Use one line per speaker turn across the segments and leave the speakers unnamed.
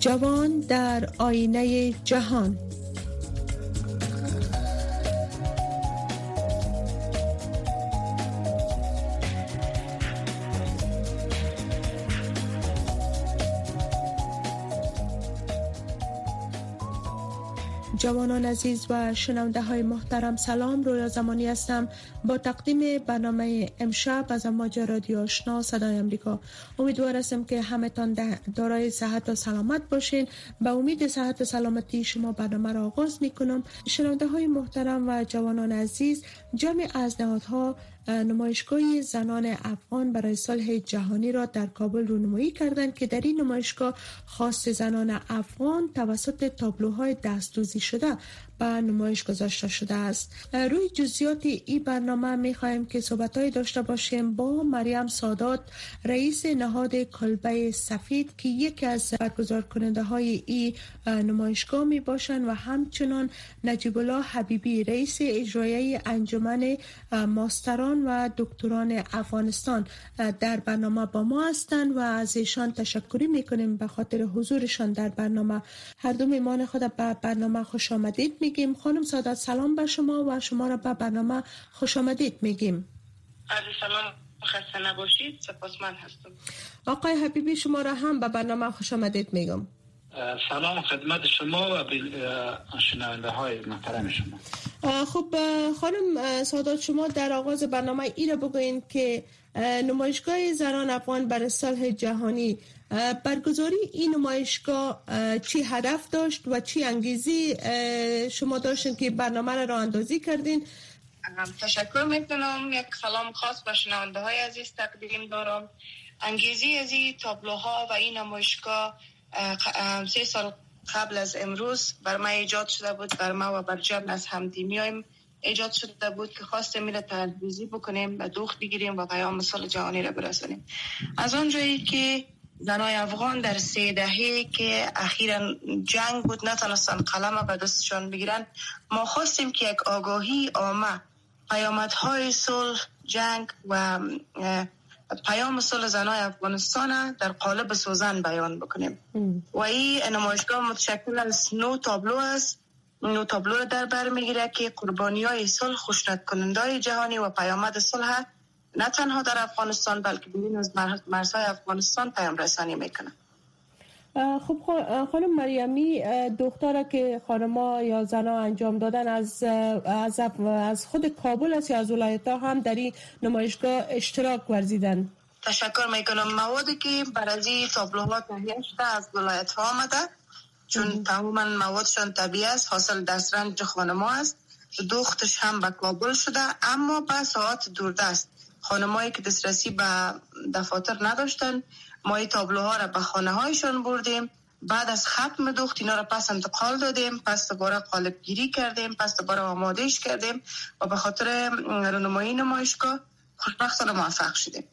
جوان در آینه جهان. جوانان عزیز و شنونده های محترم سلام. رویا زمانی هستم. با تقدیم برنامه امشب از امواج رادیو آشنا صدای امریکا امیدوار هستم که همتان دارای صحت و سلامت باشین. به امید صحت و سلامتی شما برنامه را آغاز می کنم شنونده های محترم و جوانان عزیز جمع از نهادها نمایشگاه زنان افغان برای صلح جهانی را در کابل رونمایی کردند که در این نمایشگاه خاص زنان افغان توسط تابلوهای دستوزی شده به نمایش گذاشته شده است. روی جزیات این برنامه می خواهیم که صحبت داشته باشیم با مریم سادات رئیس نهاد کلبه سفید که یکی از برگزار کننده های این نمایشگاه می باشند و همچنان نجیب الله حبیبی رئیس اجرایی انجمن ماستران و دکتران افغانستان در برنامه با ما هستند و از ایشان تشکری می کنیم به خاطر حضورشان در برنامه. هر دو میمان خود به برنامه خوش آمدید. می میگیم. خانم سادات سلام به شما و شما را به برنامه خوش آمدید میگیم.
عرض سلام خسته نباشید. من هستم.
آقای حبیبی شما را هم به برنامه خوش آمدید میگم.
سلام خدمت شما و شنونده های محترم شما.
خب خانم سادات شما در آغاز برنامه ای را بگوین که نمایشگاه زنان افغان بر صلح جهانی برگزاری این نمایشگاه چی هدف داشت و چی انگیزی شما داشتین که برنامه را اندازی کردین؟
تشکر می‌کنم. یک سلام خاص به شنونده های عزیز تقدیم دارم. انگیزی از این تابلوها و این نمایشگاه سه سال قبل از امروز بر ما ایجاد شده بود. بر ما و بر جمع از همدیمی ایجاد شده بود که خواستیم میره تلویزی بکنیم و دوخ بگیریم و پیام سال جهانی را برسانیم. از آنجایی که زنای افغان در سه دهه که اخیرا جنگ بود نتونستن قلم به دستشان بگیرن. ما خواستیم که یک آگاهی آمه پیامدهای صلح جنگ و پیام صلح زنای افغانستان در قالب سوزن بیان بکنیم. و این نمایشگاه متشکل از نو تابلو است. نو تابلو در بر می‌گیره که قربانی های صلح خوشنط کننده جهانی و پیامد صلح نه تنها در افغانستان بلکه بیرون از مرزهای افغانستان پیام رسانی می‌کنه
خب خانم مریمی دختره که خانما یا زنا انجام دادن از از, از خود کابل است یا از ولایت ها هم در این نمایشگاه اشتراک ورزیدن.
تشکر می‌کنم. موادی که برای تابلوها تهیه شده از ولایت ها آمده. چون تماما موادشان طبیعی است حاصل دسترنج خانما است. دختش هم به کابل شده اما به ساعت دوردست. خانمایی که دسترسی به دفاتر نداشتن ما این تابلوها را به خانه هایشان بردیم. بعد از ختم دخت اینا را پس انتقال دادیم پس دوباره قالب گیری کردیم پس دوباره آمادهش کردیم و به خاطر رونمایی نمایشگاه خوشبختانه موفق شدیم.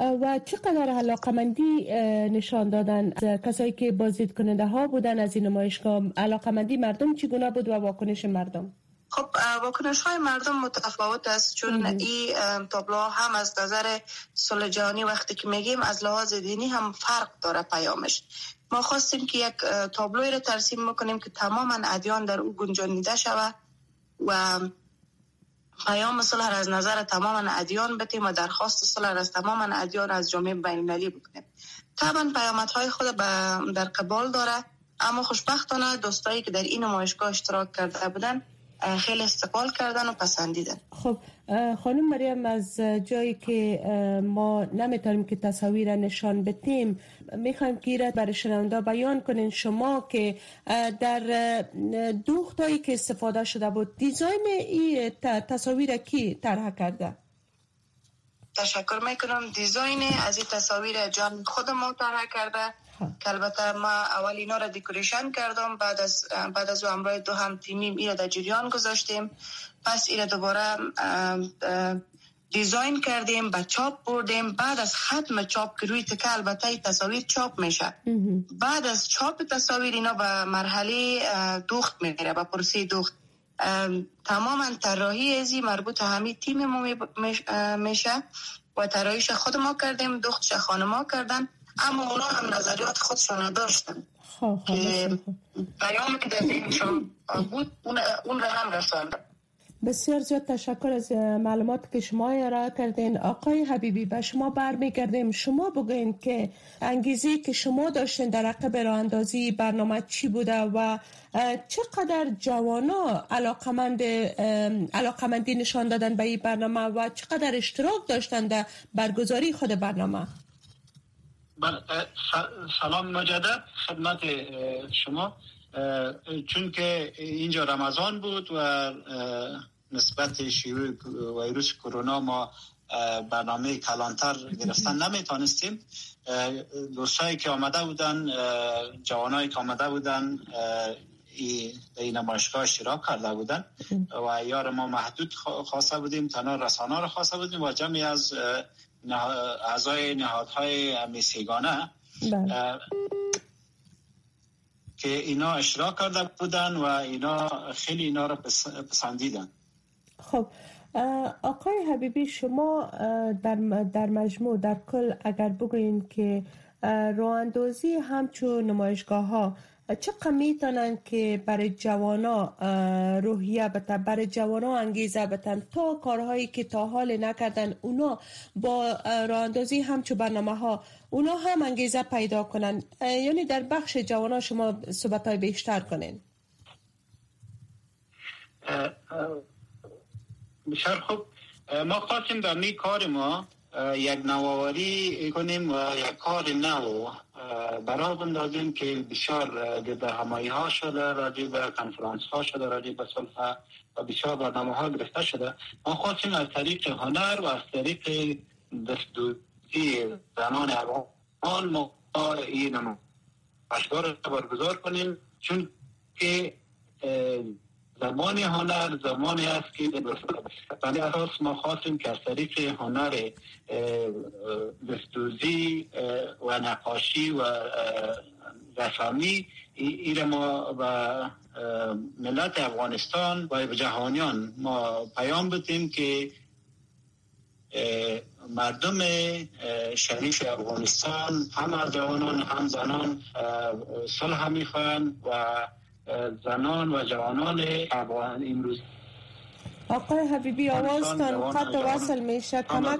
و چقدر علاقمندی نشان دادن؟ کسایی که بازدید کننده ها بودن از این نمایشگاه علاقمندی مردم چگونه بود و واکنش مردم؟
خب واکنش های مردم متفاوت است. چون این تابلوها هم از نظر صلح جهانی وقتی که میگیم از لحاظ دینی هم فرق داره پیامش. ما خواستیم که یک تابلوی رو ترسیم می‌کنیم که تماما ادیان در او گنجانیده شود و پیام صلح از نظر تماما ادیان بتیم و درخواست صلح از تماما ادیان از جامعه بین المللی بکنیم. طبعا پیامدهای خود در قبال داره اما خوشبختانه دوستایی که در این نمایشگاه اشتراک کرده بودن خیلی استقبال کردن و پسندیدن.
خب خانم مریم از جایی که ما نمی‌تونیم که تصاویر نشان بتیم می‌خوایم که برای شنونده بیان کنین. شما که در دوختایی که استفاده شده بود دیزاین این تصاویر کی طرح کرده؟
تشکر می‌کنم. دیزاین از این تصاویر جان خود ما طرح کرده. که البته ما اول اینا را دیکوریشن کردم بعد از بعد از امرای دو هم تیمیم اینا در جریان گذاشتیم. پس اینا دوباره دیزاین کردیم به چاپ بردیم. بعد از ختم چاپ که روی تکه البته تصاویر چاپ میشه. بعد از چاپ تصاویر اینا به مرحله دوخت میره به پرسه دوخت. تماما طراحی ازی مربوط همین تیم ما میشه. و طراحیش خود ما کردیم خانه ما کردن. اما اونا هم نظریات خودشان داشتن. خب، خب، که پیامی که در ذهنشان بود اون را هم رساندن
بسیار زیاد تشکر از معلومات که شما ارائه کردین. آقای حبیبی به شما برمیگردیم. شما بگوین که انگیزی که شما داشتین در عقب راه اندازی برنامه چی بوده و چقدر جوانا علاقمند علاقمندی نشان دادن به این برنامه و چقدر اشتراک داشتن در برگزاری خود برنامه؟
سلام مجدد خدمت شما. چون که اینجا رمضان بود و نسبت شیوع ویروس کرونا ما برنامه کلانتر گرفتن. نمی‌تونستیم. دوستایی که آمده بودن جوانایی که آمده بودن این نمایشگاه اشتراک کرده بودن و یار ما محدود خواسته بودیم تنها رسانه رو خواسته بودیم و جمعی از اعضای نهادهای امیسیگانه بله. که اینا اشتراک کرده بودن و اینا خیلی اینا رو پسندیدن
خب آقای حبیبی شما در, در مجموع در کل اگر بگوین که رواندوزی همچون نمایشگاه ها چقدر می‌تونن که برای جوانا روحیه بتن برای جوانا انگیزه بتن؟ تا کارهایی که تا حال نکردن اونا با راه اندازی همچو برنامه ها اونا هم انگیزه پیدا کنن. یعنی در بخش جوانا شما صحبت های بیشتر کنین.
بسیار خوب. ما خواستیم در می کار ما یک نوآوری کنیم و یک کار نو. برای بندازیم که بسیار در همایی ها شده راجع به کنفرانس ها شده راجع به صلح و بسیار برنامه ها گرفته شده. ما خواستیم از طریق هنر و از طریق دستوزی زنان افغان ما این اشکار برگزار کنیم. چون که زمان هنر زمانی است که ولی اساس ما خواستیم که از طریق هنر دستوزی و نقاشی و رسامی ایره ما و ملت افغانستان و جهانیان ما پیام بدیم که مردم شریف افغانستان هم جوانان هم زنان صلح می‌خوان و زنان و جوانان افغان امروز.
آقای حبیبی آوازتان قد وصل میشه. کمک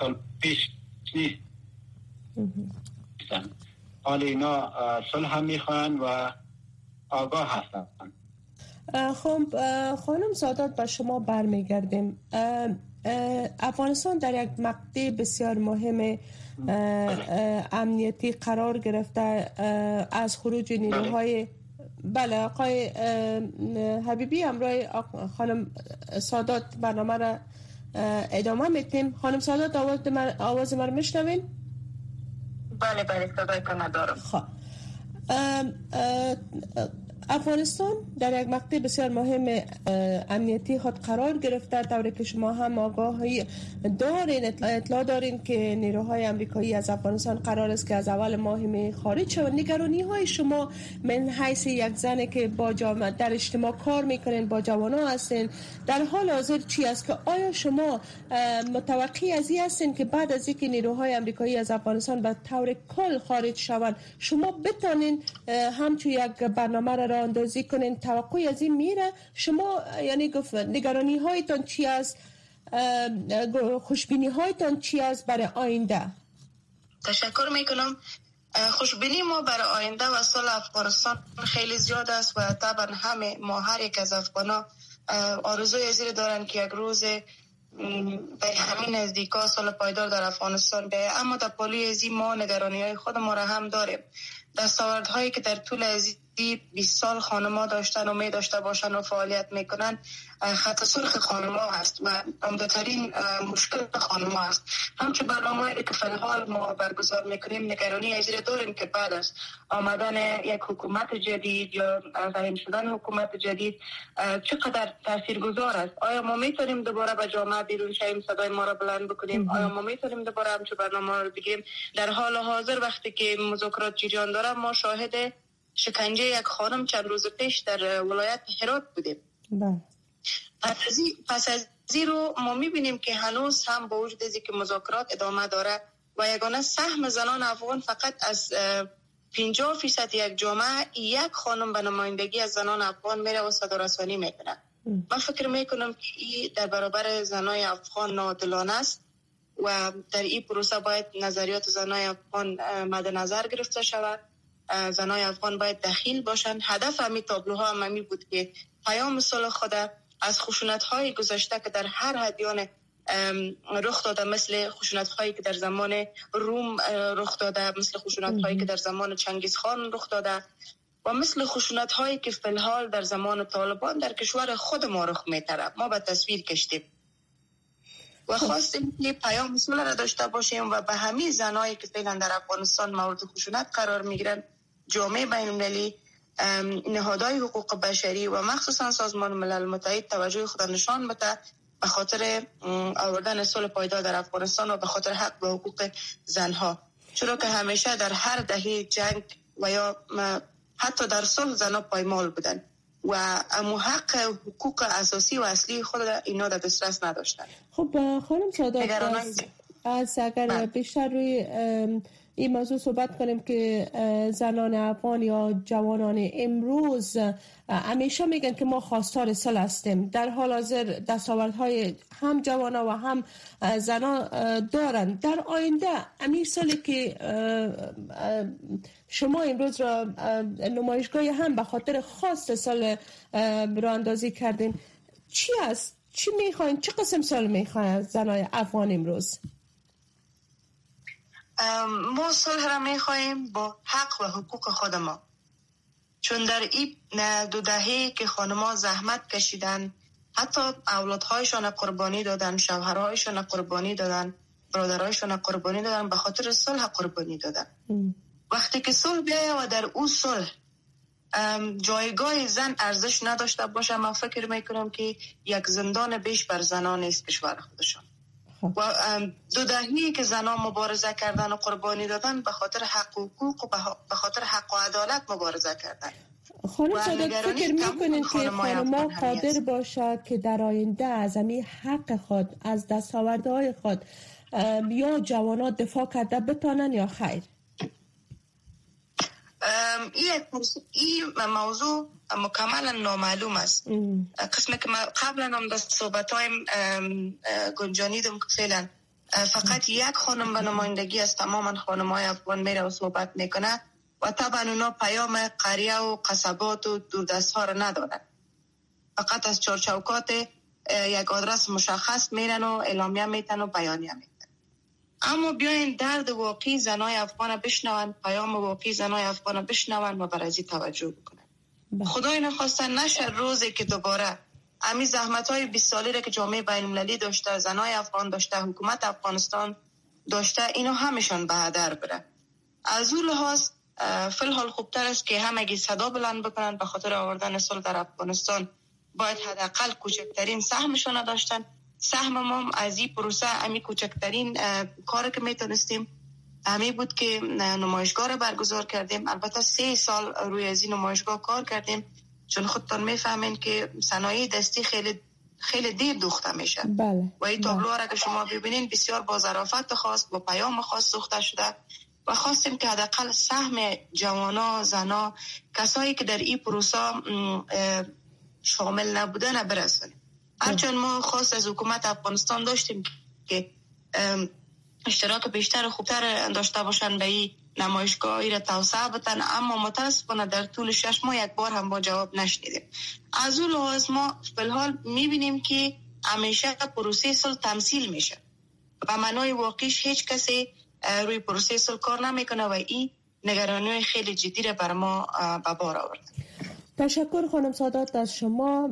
سال پیش حال اینا صلح می‌خوان و آگاه هستن.
خب خانم سادات به شما برمیگردیم. افغانستان در یک مقطع بسیار مهم امنیتی قرار گرفته از خروج نیروهای بله آقای حبیبی همراه خانم سادات برنامه را ادامه میتیم خانم سادات آواز من آواز من میشنوین؟
بله بله صدای دارم خب.
افغانستان در یک مقطع بسیار مهم امنیتی خود قرار گرفته طوری که شما هم آگاهی دارین اطلاع دارین که نیروهای امریکایی از افغانستان قرار است که از اول ماه می خارج شوند. نگرانی های شما من حیث یک زنه که با جامعه در اجتماع کار می‌کنین با جوانا هستین در حال حاضر چی است؟ که آیا شما متوقع از این هستین که بعد از اینکه نیروهای امریکایی از افغانستان به طور کل خارج شوند شما بتانین همچون یک برنامه را اندازی کنین. توقعی از این میره. شما یعنی گفت نگرانی هایتان چی است؟ خوشبینی هایتان چی است برای آینده؟
تشکر می‌کنم. خوشبینی ما برای آینده و سال افغانستان خیلی زیاد است و طبعا همه ما هر یک از افغانا آرزوی زیر دارن که یک روز به همین نزدیکا سال پایدار در افغانستان به اما در پالی ازی ما نگرانی های خود ما را هم داریم. هایی که در طول ازی 20 سال خانما داشتن و می داشته باشن و فعالیت می‌کنن خط سرخ خانما هست و عمدترین مشکل خانما هست. همچه برنامه که فعال ما برگزار می‌کنیم نگرانی از داریم که بعد از آمدن یک حکومت جدید یا تعیین شدن حکومت جدید چقدر تاثیرگذار است. آیا ما می‌تونیم دوباره به جامعه بیرون شویم صدای ما را بلند بکنیم؟ آیا ما می‌تونیم دوباره همچه برنامه رو بگیم در حال حاضر وقتی که مذاکرات جریان داره ما شاهد شکنجه یک خانم چند روز پیش در ولایت هرات بودیم.
بله.
پس از, پس از زیرو ما می‌بینیم که هنوز هم با وجود که مذاکرات ادامه داره و یگانه سهم زنان افغان فقط از 50 فیصد یک جامعه یک خانم به نمایندگی از زنان افغان میره و صدا رسانی می‌کنه من فکر می‌کنم که این در برابر زنای افغان نادلانه است و در این پروسه باید نظریات زنای افغان مد نظر گرفته شود. زنای افغان باید دخیل باشند. هدف همی تابلوها هم همی بود که پیام صلح خود از خشونت های گذشته که در هر هدیان رخ داده مثل خشونت هایی که در زمان روم رخ داده مثل خشونت هایی که در زمان چنگیز خان رخ داده و مثل خشونت هایی که فی الحال در زمان طالبان در کشور خود ما رخ میتره ما به تصویر کشتیم. و خواستیم که پیام مسئول را داشته باشیم و به همه زنایی که فعلا در افغانستان مورد خشونت قرار می‌گیرن جامعه بین المللی نهادهای حقوق بشری و مخصوصا سازمان ملل متحد توجه خود نشان بده به خاطر آوردن صلح پایدار در افغانستان و به خاطر حق و حقوق زنها. چرا که همیشه در هر دهه جنگ و یا حتی در صلح زنها پایمال بودن و امو حق حقوق اساسی و اصلی خود اینا در دسترس نداشتن.
خب خانم سادات از اگر بله. بیشتر روی این موضوع صحبت کنیم که زنان افغان یا جوانان امروز همیشه میگن که ما خواستار سل هستیم در حال حاضر دستاوردهای هم جوان و هم زنان دارن در آینده امیر سالی که شما امروز را نمایشگاه هم به خاطر خواست سال را اندازی کردین چی است؟ چی می‌خواین؟ چه قسم سال می‌خواین زنای افغان امروز؟
ما صلح را می خواهیم با حق و حقوق خود ما. چون در این دو دهه که خانما زحمت کشیدن حتی اولادهایشان قربانی دادن شوهرهایشان قربانی دادن برادرهایشان قربانی دادن به خاطر صلح قربانی دادن. وقتی که صلح بیایه و در او صلح جایگاه زن ارزش نداشته باشه من فکر می‌کنم که یک زندان بیش بر زنان است کشور خودشان. و دو دهی که زنان مبارزه کردن و قربانی دادن به خاطر حق و حقوق و به خاطر حق و عدالت مبارزه کردن.
خانم سادات فکر می‌کنین که خانما قادر باشد که در آینده از امی حق خود از دستاوردهای خود یا جوانات دفاع کرده بتانن یا خیر؟
این موضوع مکملا نامعلوم است. قسمی که قبلا هم در صحبت های گنجانیدم که فعلا فقط یک خانم به نمایندگی از تمام خانم های افغان میره و صحبت می‌کنه و طبعا اونا پیام قریه و قصبات و دوردست ها را ندارن فقط از چارچوکات یک آدرس مشخص میرن و اعلامیه میتن و بیانیه میتن. اما بیاین درد واقعی زنای افغان بشنون پیام واقعی زنای افغان بشنون و بر توجه بکنن. بله. خدای نخواسته نشه روزی که دوباره امی زحمت های 20 سالی را که جامعه بین المللی داشته زنای افغان داشته حکومت افغانستان داشته اینو همشان به هدر بره. از اون لحاظ فل حال خوبتر است که همگی صدا بلند بکنن به خاطر آوردن صلح در افغانستان باید حداقل کوچکترین سهمشان داشتن. سهم ما از این پروسه امی کوچکترین کار که می‌تونستیم همی بود که نمایشگاه را برگزار کردیم. البته سه سال روی از این نمایشگاه کار کردیم. چون خودتان می‌فهمین که صنایع دستی خیلی خیلی دیر دوخته میشه.
بله.
و این تابلو را که شما ببینین بسیار با ظرافت خواست با پیام خاص سوخته شده. و خواستیم که حداقل سهم جوانا زنا کسایی که در این پروسه شامل نبودن برسونیم هرچند ما خواست از حکومت افغانستان داشتیم که اشتراک بیشتر و خوبتر داشته باشن به این نمایشگاهی را توسعه بتن اما متاسفانه در طول شش ماه یک بار هم با جواب نشنیدیم. از اون لحاظ ما فلحال می‌بینیم که همیشه پروسه سل تمثیل میشه و منای واقعیش هیچ کسی روی پروسه سل کار نمی‌کنه و این نگرانی خیلی جدی را بر ما به بار آورد
تشکر خانم سادات از شما.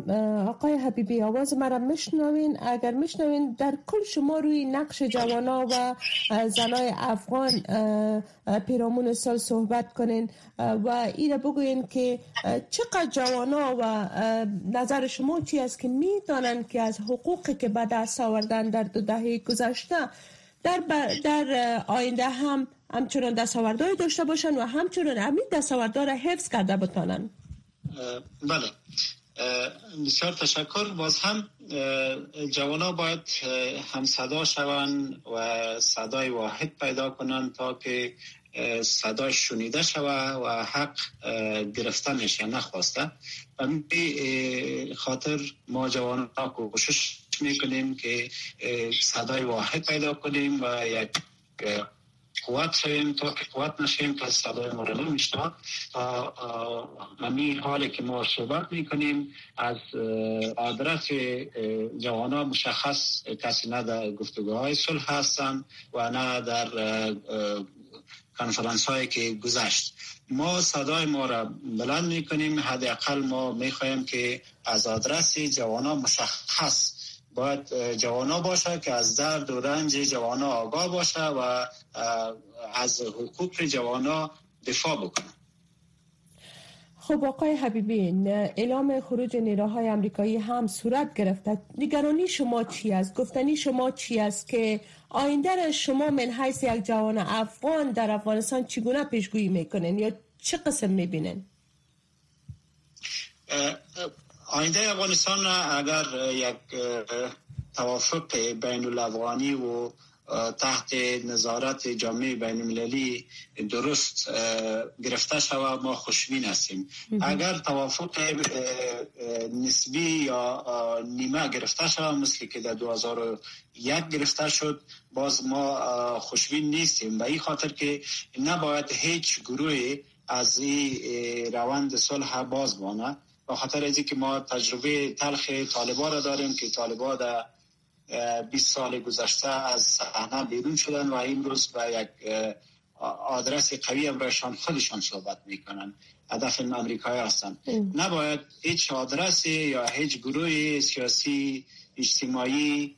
آقای حبیبی آواز مرا میشنوین؟ اگر میشنوین در کل شما روی نقش جوانا و زنای افغان پیرامون سال صحبت کنین و این بگوین که چقدر جوانا و نظر شما چی است که می‌دانند که از حقوقی که به دست آوردن در دو دهه گذشته در, در آینده هم همچنان دستاوردهای داشته باشند و همچنان همین دستاوردها را حفظ کرده بتانند؟
بله. بسیار تشکر. باز هم جوانا باید هم صدا شوند و صدای واحد پیدا کنند تا که صدا شنیده شوه و حق گرفته میشه نخواسته. و خاطر ما جوان کوشش می‌کنیم که صدای واحد پیدا کنیم و یک قوت شویم تا قوت نشیم که صدای ما رو نمیشنه همی حالی که ما صحبت می‌کنیم از آدرس جوانا مشخص کسی نه در گفتگوهای صلح هستن و نه در کنفرانس هایی که گذشت ما صدای ما را بلند می‌کنیم حداقل ما می‌خواهیم که از آدرس جوانا مشخص باید جوانا باشه که از درد و رنج جوانا آگاه باشه و از حقوق جوانا دفاع بکنه
خب آقای حبیبی اعلام خروج نیروهای امریکایی هم صورت گرفته. نگرانی شما چی است؟ گفتنی شما چی است که آینده شما من حیث یک جوان افغان در افغانستان چگونه پیشگویی می‌کنن یا چه قسم می‌بینن
آینده افغانستان اگر یک توافق بین الافغانی و تحت نظارت جامعه بین المللی درست گرفته شود ما خوشبین هستیم. اگر توافق نسبی یا نیمه گرفته شود مثل که در 2001 گرفته شد باز ما خوشبین نیستیم. به این خاطر که نباید هیچ گروه از این روند صلح باز بانه به خاطر از که ما تجربه تلخ طالبا را داریم که طالبا در 20 سال گذشته از صحنه بیرون شدن و امروز به یک آدرس قوی برایشان خودشان صحبت می‌کنن. هدف امریکایی هستند نباید هیچ آدرسی یا هیچ گروه سیاسی اجتماعی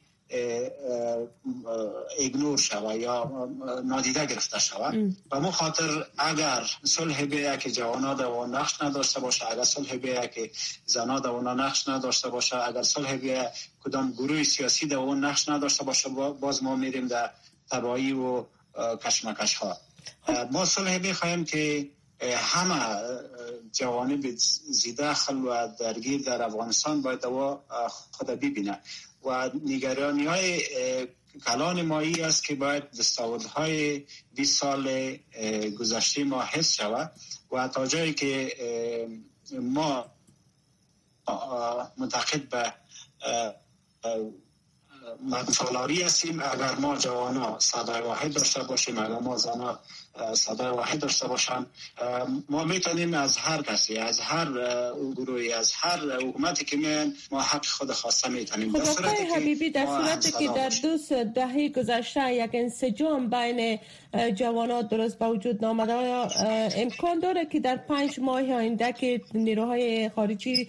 ایگنور شوه یا نادیده گرفته شوه. و مو خاطر اگر صلح بیه که جوانا دوان نقش نداشته باشه اگر صلح بیه که زنا دوان نقش نداشته باشه اگر صلح بیه کدام گروه سیاسی دوان نقش نداشته باشه باز ما میریم در تبایی و کشمکش ها ما صلح بخواهیم که همه جوانب زیده خل و درگیر در افغانستان باید دوا خود ببینه. و نگرانی های کلان مایی است که باید های 20 سال گذشته ما حس شود و تا جایی که ما منتقد به منفالاری هستیم. اگر ما جوانا صدای واحد داشته باشیم اگر ما زنا صدای واحد داشته باشن ما می‌تونیم از هر کسی از هر گروهی از هر حکومتی که میان ما حق خود خواسته می‌تونیم.
خب آقای حبیبی در صورتی که در دو دهه گذشته یک انسجام بین جوانات درست به وجود نامده امکان داره که در پنج ماه آینده که نیروهای خارجی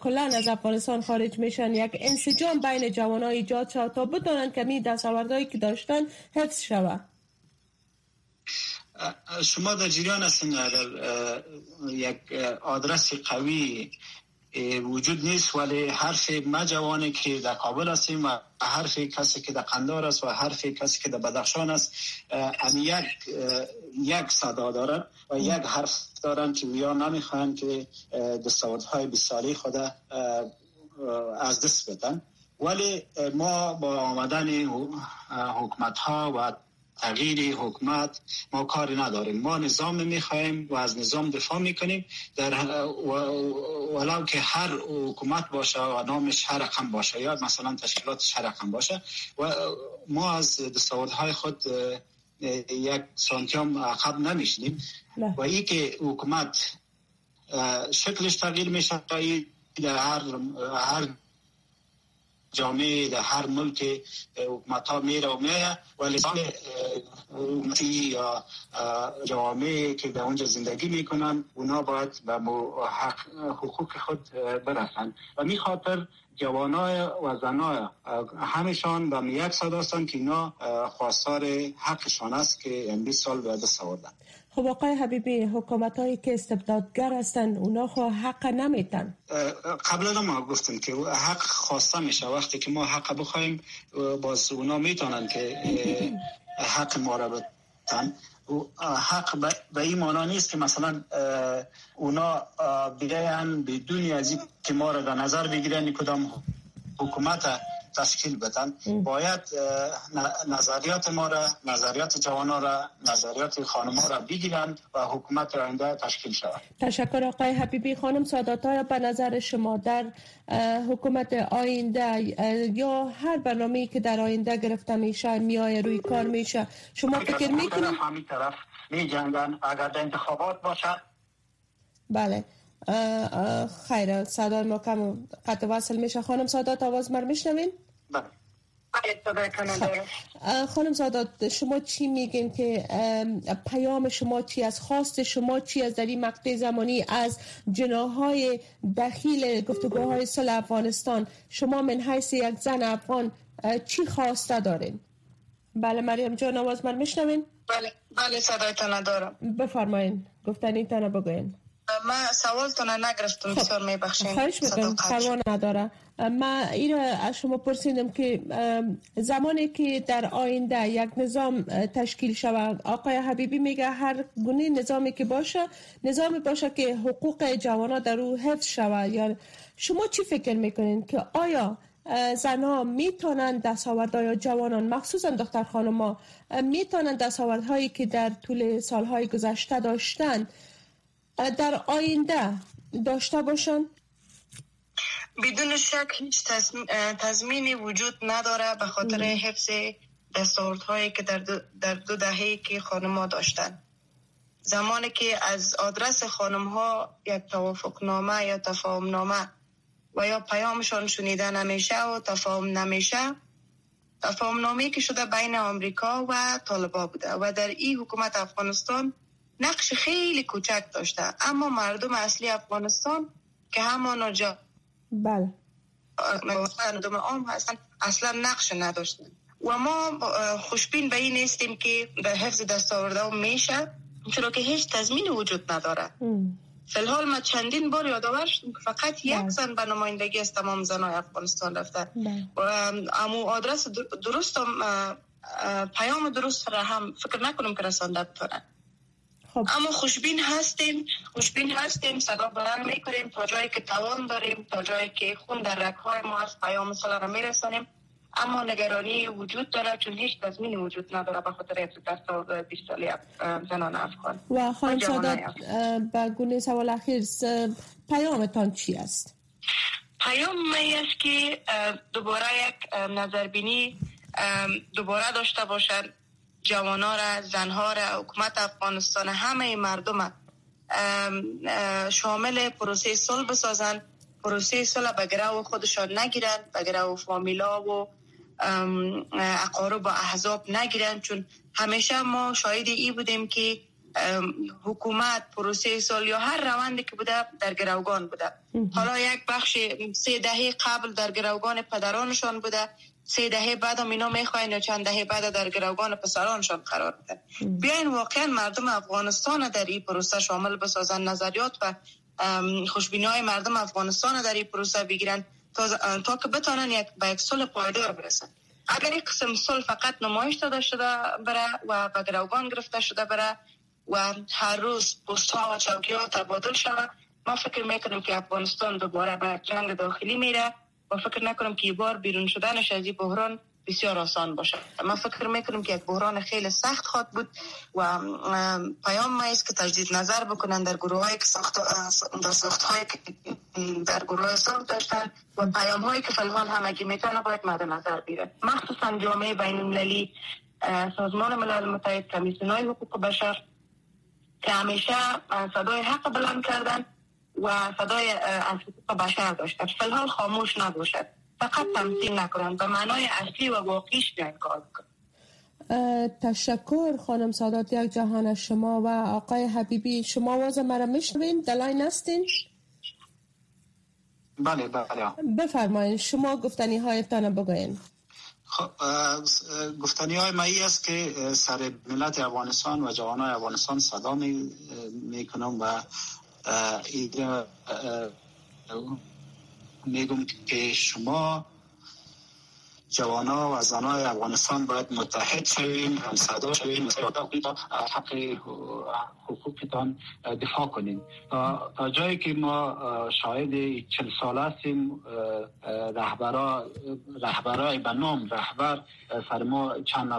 کلا از افغانستان خارج میشن. یک انسجام بین جوان ها ایجاد شد تا بدانند که می دستاوردهایی که داشتن حفظ شود
شما در جریان هستین یک آدرس قوی وجود نیست ولی حرف ما جوانی که در کابل هستیم و حرف کسی که در قندار است و حرف کسی که در بدخشان است یک یک صدا دارن و یک حرف دارن که ویا نمی‌خوان که دستاوردهای بسیاری خود از دست بدن. ولی ما با آمدن حکومت ها و تغییر حکومت ما کاری نداریم. ما نظام می‌خواهیم و از نظام دفاع می‌کنیم. در ولو که هر حکومت باشه و نامش هر رقم باشه یا مثلا تشکیلات هر رقم باشه و ما از دستاوردهای خود یک سانتیام عقب نمیشنیم و ای که حکومت شکلش تغییر میشه در هر هر جامعه در هر ملک حکومت ها میره و میره ولی حکومتی یا جامعه که در اونجا زندگی می‌کنن اونا باید به حق حقوق خود برسن. و می خاطر جوانای و زنای همشان به یک صدا که اینا خواستار حقشان است که 20 سال به دست
خب آقای حبیبی حکومت هایی که استبدادگر هستن اونا خو حق نمیتن
قبلا ما گفتیم که حق خواسته میشه. وقتی که ما حق بخوایم باز اونا می‌تونن که حق ما را بتن حق به این معنا نیست که مثلا اونا بیاین بدون از که ما را در نظر بگیرن کدام حکومت تشکیل بدن. باید نظریات ما را نظریات جوان را نظریات خانم را بگیرن و حکومت آینده تشکیل شود.
تشکر آقای حبیبی. خانم سادات های به نظر شما در حکومت آینده یا هر برنامه‌ای که در آینده گرفته میشه میای روی کار میشه شما فکر می‌کنید؟
همین طرف می جنگن اگر در انتخابات باشد؟
بله. خیره صدای ما کم قطع وصل میشه. خانم سادات آواز مر میشنوین؟
بله.
خانم سادات شما چی میگین که پیام شما چی از خواست شما چی از در این مقطع زمانی از جناهای دخیل گفتگوهای صلح افغانستان؟ شما من حیث یک زن افغان چی خواسته دارین؟ بله مریم جان آواز من میشنوین؟
بله بله صدایتان ندارم
بفرمایین گفتنی تنه بگوین.
من سوالتون نگرفتم
خب.
بسیار میبخشین.
خواهش می‌کنم پروا نداره. من این از شما پرسیدم که زمانی که در آینده یک نظام تشکیل شود آقای حبیبی میگه هر گونه نظامی که باشه نظامی باشه که حقوق جوانا در او حفظ شود. یا شما چی فکر می‌کنین که آیا زنها می‌تونن دستاوردهای جوانان مخصوصا دختر خانم می‌تونن دستاوردهایی که در طول سالهای گذشته داشتن در آینده داشته باشن؟
بدون شک هیچ تضمینی وجود نداره به خاطر حفظ دستاوردهایی که در دو, در دو دهه که خانم ها داشتن. زمانی که از آدرس خانم ها یک توافق نامه یا تفاهم نامه و یا پیامشان شنیده نمیشه و تفاهم نمیشه تفاهم نامه که شده بین آمریکا و طالبا بوده و در این حکومت افغانستان نقش خیلی کوچک داشته. اما مردم اصلی افغانستان که همانا جا
بله.
مردم عام هستن اصلا نقش نداشتن. و ما خوشبین به این نیستیم که به حفظ دستاورده میشه چرا که هیچ تضمین وجود نداره. فلحال ما چندین بار یادآور شدیم که فقط یک زن به نمایندگی از تمام زنای افغانستان رفته. و امو آدرس درست پیام درست را هم فکر نکنیم که رسانده بتونن خب. اما خوشبین هستیم خوشبین هستیم صدا بلند می‌کنیم تا جایی که توان داریم تا جایی که خون در رکهای ما از پیام صلاح را میرسانیم اما نگرانی وجود داره چون هیچ تضمینی وجود نداره به خاطر دست 20 سالی زنان افغان
و خانم سادات به گونه سوال اخیر پیامتان چی است؟
پیام می است که دوباره یک نظربینی دوباره داشته باشد جوانا را زنها را حکومت افغانستان همه مردم شامل پروسه صلح بسازن. پروسه صلح به گروه خودشان نگیرن به گروه فامیلا و اقارب و احزاب نگیرن. چون همیشه ما شاهد ای بودیم که حکومت پروسه سال یا هر روندی که بوده در گروگان بوده. حالا یک بخش سه دهه قبل در گروگان پدرانشان بوده. سه دهه بعد هم اینا می‌خواین یا چند دهه بعد در گروگان پسرانشان قرار بده بیاین واقعا مردم افغانستان در این پروسه شامل بسازن نظریات و خوشبینی های مردم افغانستان در این پروسه بگیرن تا, تا که بتانن یک به یک صلح پایدار برسن. اگر یک قسم صلح فقط نمایش داده شده بره و به گروگان گرفته شده بره و هر روز پست ها و چوکی ها تبادل شود ما فکر می‌کنیم که افغانستان دوباره به جنگ داخلی میره. و فکر نکنم که بار بیرون شدنش از این بحران بسیار آسان باشه ما فکر می‌کنم که یک بحران خیلی سخت خواد بود و پیام ما است که تجدید نظر بکنن در گروه هایی که ساخت در ساخت هایی که در گروه ساخت داشتن و پیام هایی که فلحال همگی می‌تونه باید مد نظر بیره مخصوصا جامعه بین المللی سازمان ملل متحد کمیسیون های حقوق بشر که همیشه صدای حق بلند کردن و صدای از حقوق بشر داشتن فلحال خاموش نباشد. فقط تمثیل نکنن به معنای اصلی و واقعیش بیان کار
تشکر خانم سادات یک جهان شما و آقای حبیبی. شما آواز مرا میشنوین دلاین هستین
بله بله.
بفرمایید شما گفتنی هایتان بگوین
خب گفتنی های مایی است که سر ملت افغانستان و جوانای افغانستان صدا می, می کنم و میگم که شما جوانا و زنای افغانستان باید متحد شویم هم صدا شویم حق حقوقتان دفاع کنیم. تا جایی که ما شاهد چل سال هستیم رهبرای به نام رهبر سر ما چند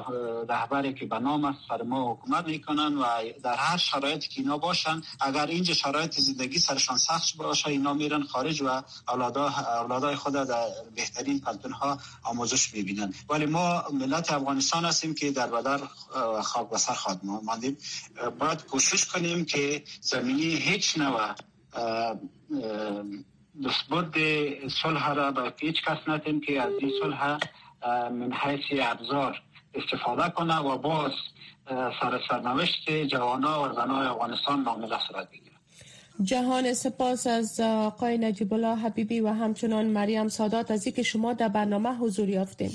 رهبری که به نام است سر ما حکومت می‌کنن و در هر شرایطی که اینا باشن اگر اینجا شرایط زندگی سرشان سخت باشه اینا میرن خارج و اولادای خود در بهترین پلتون ها آموزش می‌بینن. ولی ما ملت افغانستان هستیم که در بدر خاک بسر خواد ماندیم. باید کوشش کنیم که زمینی هیچ نوع دستبرد صلح را به هیچ کس نتیم که از این صلح من حیث ابزار استفاده کنه و باز سر سرنوشت جوانا و زنای افغانستان نامل صورت بگیره
جهان سپاس از آقای نجیب الله حبیبی و همچنان مریم سادات از اینکه شما در برنامه حضور یافتین.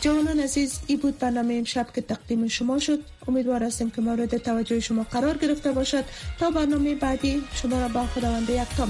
جوانان عزیز ای بود برنامه امشب که تقدیم شما شد. امیدوار هستیم که مورد توجه شما قرار گرفته باشد. تا برنامه بعدی شما را با خداوند یک تا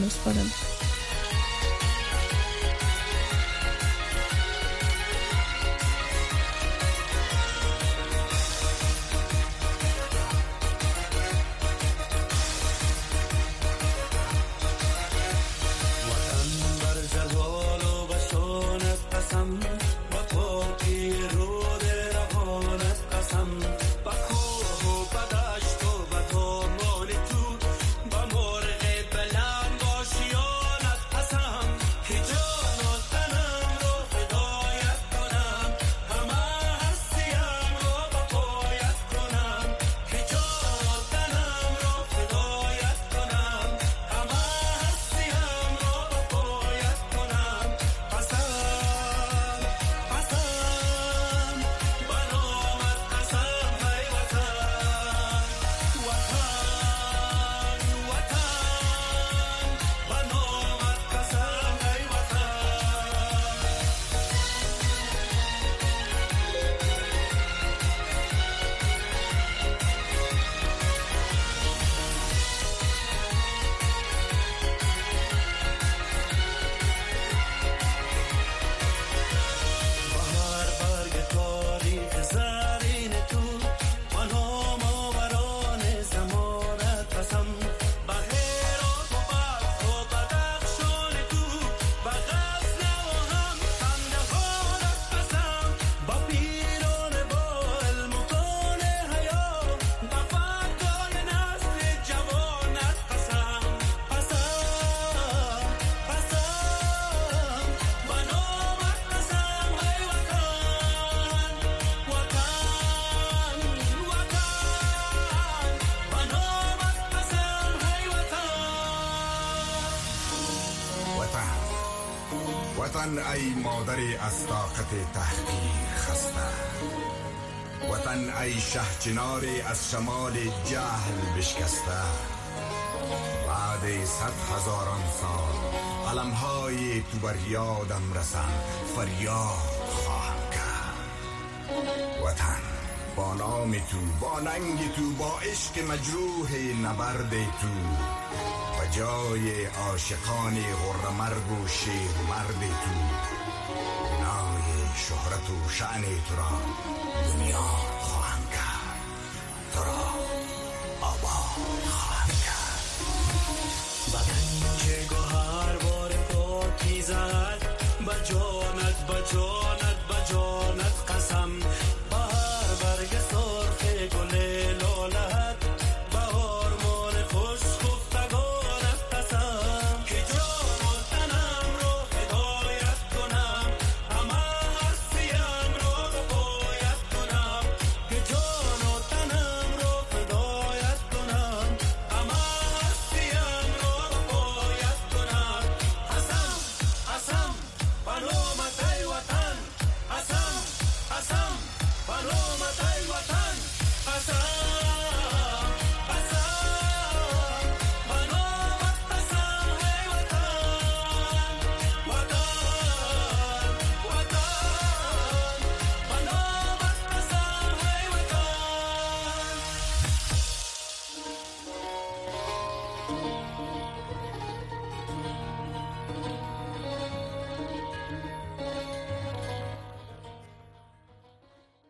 میسپارم
ای مادری از طاقت تحقیر خسته. وطن ای شهچناری از شمال جهل بشکسته. بعد صد هزاران سال علمهای تو بر یادم رسن. فریاد خواهم کرد. وطن با نام تو با ننگ تو با عشق مجروح نبرد تو. جای عاشقان غرمرگ و شیر مرد تو. بنای شهرت و شعن تو را دنیا خواهم کرد. تو را آباد خواهم کرد.
بدن که گوهر بار پاکی زد بجانت بجانت